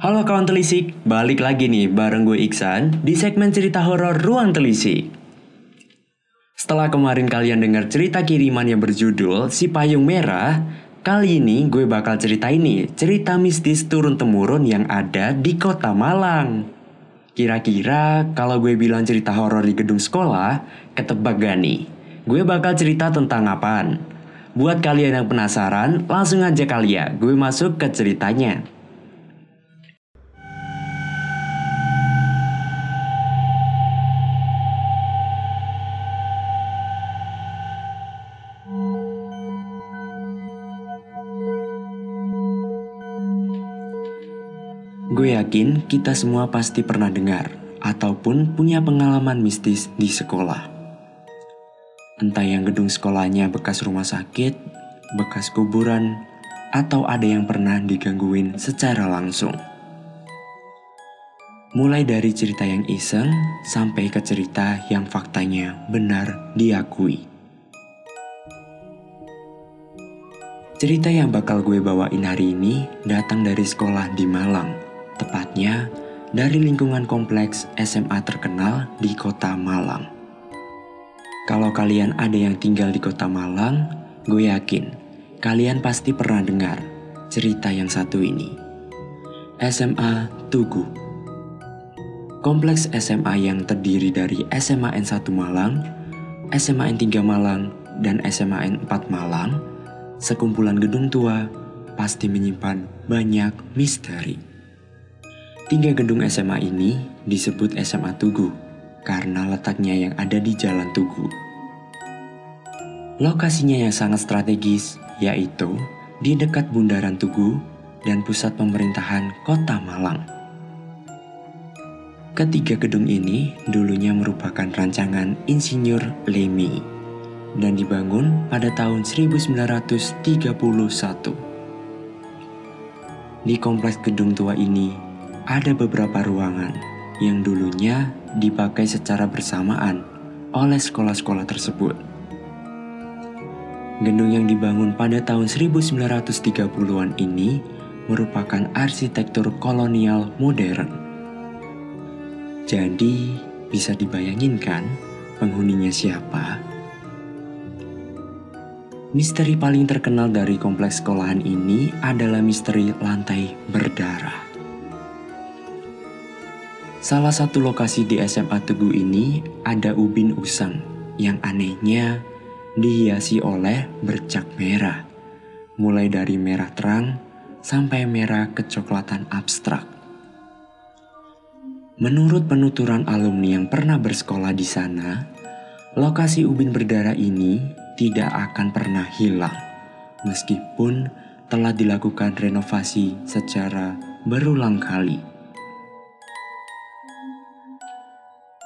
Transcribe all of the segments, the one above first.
Halo kawan telisik, balik lagi nih bareng gue Iksan di segmen cerita horor Ruang Telisik. Setelah kemarin kalian dengar cerita kiriman yang berjudul Si Payung Merah, kali ini gue bakal cerita ini, cerita mistis turun-temurun yang ada di kota Malang. Kira-kira kalau gue bilang cerita horor di gedung sekolah, ketebak gak nih? Gue bakal cerita tentang apaan? Buat kalian yang penasaran, langsung aja kali ya, gue masuk ke ceritanya. Gue yakin kita semua pasti pernah dengar ataupun punya pengalaman mistis di sekolah. Entah yang gedung sekolahnya bekas rumah sakit, bekas kuburan, atau ada yang pernah digangguin secara langsung. Mulai dari cerita yang iseng sampai ke cerita yang faktanya benar diakui. Cerita yang bakal gue bawain hari ini datang dari sekolah di Malang, tepatnya dari lingkungan kompleks SMA terkenal di kota Malang. Kalau kalian ada yang tinggal di kota Malang, gue yakin kalian pasti pernah dengar cerita yang satu ini. SMA Tugu Kompleks SMA yang terdiri dari SMA N1 Malang, SMA N3 Malang, dan SMA N4 Malang, sekumpulan gedung tua pasti menyimpan banyak misteri. Tiga gedung SMA ini disebut SMA Tugu karena letaknya yang ada di Jalan Tugu. Lokasinya yang sangat strategis yaitu di dekat Bundaran Tugu dan pusat pemerintahan Kota Malang. Ketiga gedung ini dulunya merupakan rancangan Insinyur Lemi dan dibangun pada tahun 1931. Di kompleks gedung tua ini ada beberapa ruangan yang dulunya dipakai secara bersamaan oleh sekolah-sekolah tersebut. Gedung yang dibangun pada tahun 1930-an ini merupakan arsitektur kolonial modern. Jadi, bisa dibayangin kan penghuninya siapa? Misteri paling terkenal dari kompleks sekolahan ini adalah misteri lantai berdarah. Salah satu lokasi di SMA Tugu ini ada ubin usang yang anehnya dihiasi oleh bercak merah, mulai dari merah terang sampai merah kecoklatan abstrak. Menurut penuturan alumni yang pernah bersekolah di sana, lokasi ubin berdarah ini tidak akan pernah hilang, meskipun telah dilakukan renovasi secara berulang kali.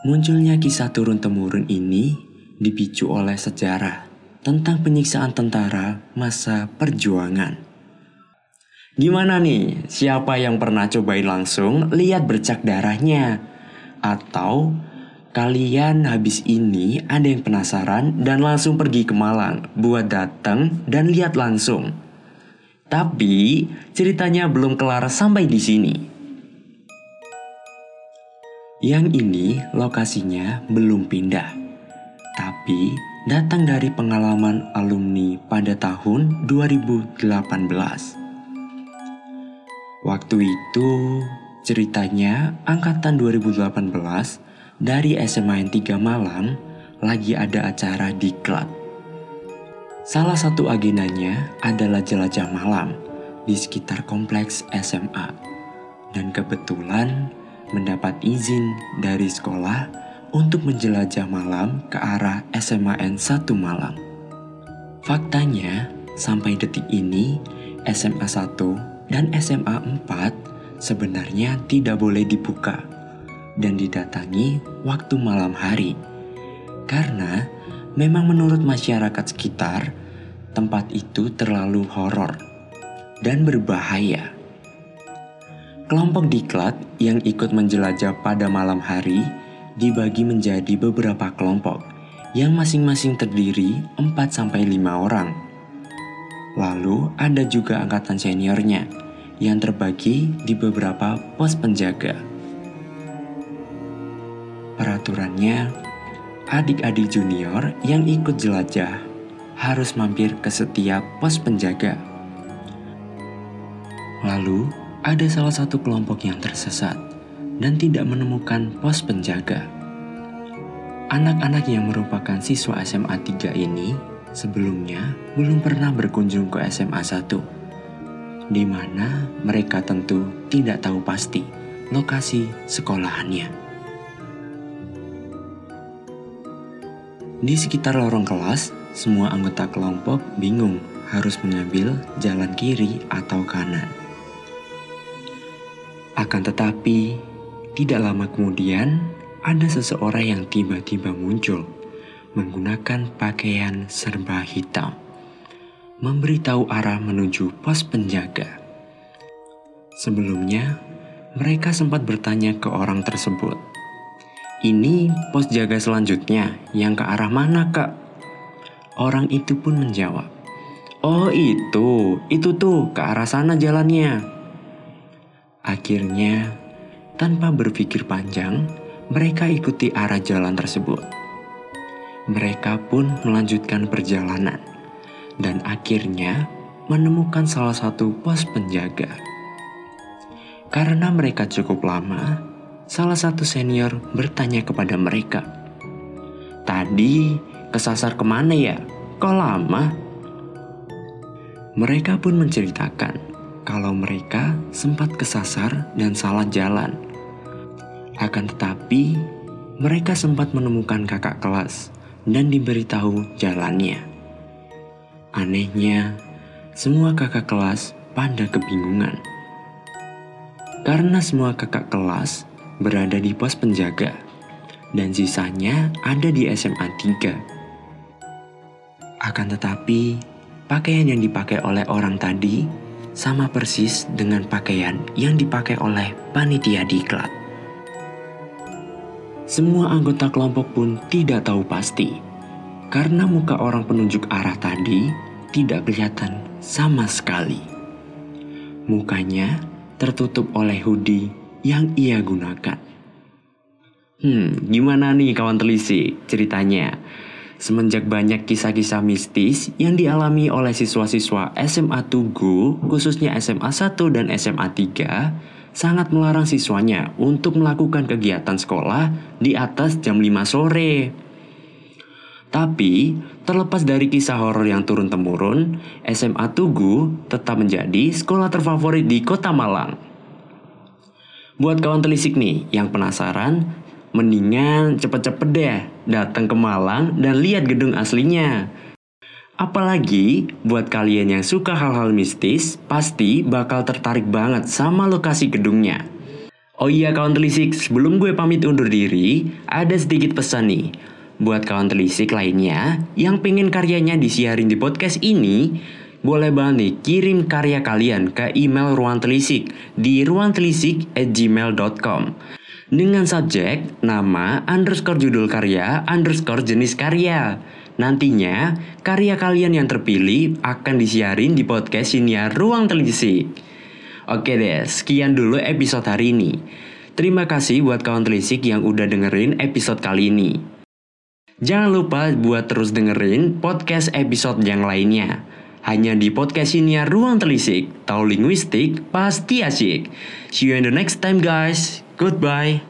Munculnya kisah turun-temurun ini dipicu oleh sejarah tentang penyiksaan tentara masa perjuangan. Gimana nih, siapa yang pernah cobain langsung lihat bercak darahnya? Atau kalian habis ini ada yang penasaran dan langsung pergi ke Malang buat datang dan lihat langsung? Tapi ceritanya belum kelar sampai di sini. Yang ini lokasinya belum pindah, tapi datang dari pengalaman alumni pada tahun 2018. Waktu itu ceritanya angkatan 2018 dari SMA N3 Malang lagi ada acara di klub. Salah satu agendanya adalah jelajah malam di sekitar kompleks SMA. Dan kebetulan mendapat izin dari sekolah untuk menjelajah malam ke arah SMA N1 Malang. Faktanya, sampai detik ini SMA 1 dan SMA 4 sebenarnya tidak boleh dibuka dan didatangi waktu malam hari. Karena memang menurut masyarakat sekitar, tempat itu terlalu horor dan berbahaya. Kelompok diklat yang ikut menjelajah pada malam hari dibagi menjadi beberapa kelompok yang masing-masing terdiri 4-5 orang Lalu ada juga angkatan seniornya yang terbagi di beberapa pos penjaga. Peraturannya, adik-adik junior yang ikut jelajah harus mampir ke setiap pos penjaga. Lalu, ada salah satu kelompok yang tersesat dan tidak menemukan pos penjaga. Anak-anak yang merupakan siswa SMA 3 ini sebelumnya belum pernah berkunjung ke SMA 1, di mana mereka tentu tidak tahu pasti lokasi sekolahannya. Di sekitar lorong kelas, semua anggota kelompok bingung harus mengambil jalan kiri atau kanan. Akan tetapi, tidak lama kemudian ada seseorang yang tiba-tiba muncul menggunakan pakaian serba hitam, memberitahu arah menuju pos penjaga. Sebelumnya, mereka sempat bertanya ke orang tersebut, "Ini pos jaga selanjutnya yang ke arah mana, Kak?" Orang itu pun menjawab, "Oh, itu, itu tuh ke arah sana jalannya." Akhirnya, tanpa berpikir panjang, mereka ikuti arah jalan tersebut. Mereka pun melanjutkan perjalanan dan akhirnya menemukan salah satu pos penjaga. Karena mereka cukup lama, salah satu senior bertanya kepada mereka, "Tadi kesasar ke mana ya? Kok lama?" Mereka pun menceritakan kalau mereka sempat kesasar dan salah jalan. Akan tetapi, mereka sempat menemukan kakak kelas dan diberitahu jalannya. Anehnya, semua kakak kelas pada kebingungan. Karena semua kakak kelas berada di pos penjaga dan sisanya ada di SMA 3. Akan tetapi, pakaian yang dipakai oleh orang tadi sama persis dengan pakaian yang dipakai oleh panitia diklat. Semua anggota kelompok pun tidak tahu pasti, karena muka orang penunjuk arah tadi tidak kelihatan sama sekali. Mukanya tertutup oleh hoodie yang ia gunakan. Hmm, gimana nih kawan telisik ceritanya? Semenjak banyak kisah-kisah mistis yang dialami oleh siswa-siswa SMA Tugu, khususnya SMA 1 dan SMA 3, sangat melarang siswanya untuk melakukan kegiatan sekolah di atas jam 5 sore. Tapi, terlepas dari kisah horor yang turun-temurun, SMA Tugu tetap menjadi sekolah terfavorit di kota Malang. Buat kawan telisik nih yang penasaran, Mendingan cepet-cepet deh datang ke Malang dan lihat gedung aslinya. Apalagi buat kalian yang suka hal-hal mistis, pasti bakal tertarik banget sama lokasi gedungnya. Oh iya kawan telisik, sebelum gue pamit undur diri, ada sedikit pesan nih. Buat kawan telisik lainnya yang pengen karyanya disiarin di podcast ini, boleh banget nih kirim karya kalian ke email ruang telisik di ruangtelisik at gmail.com dengan subjek, nama, underscore judul karya, underscore jenis karya. Nantinya, karya kalian yang terpilih akan disiarin di podcast Siniar Ruang Telisik. Oke deh, sekian dulu episode hari ini. Terima kasih buat kawan telisik yang udah dengerin episode kali ini. Jangan lupa buat terus dengerin podcast episode yang lainnya. Hanya di podcast Siniar Ruang Telisik, tahu linguistik pasti asyik. See you in the next time guys. Goodbye.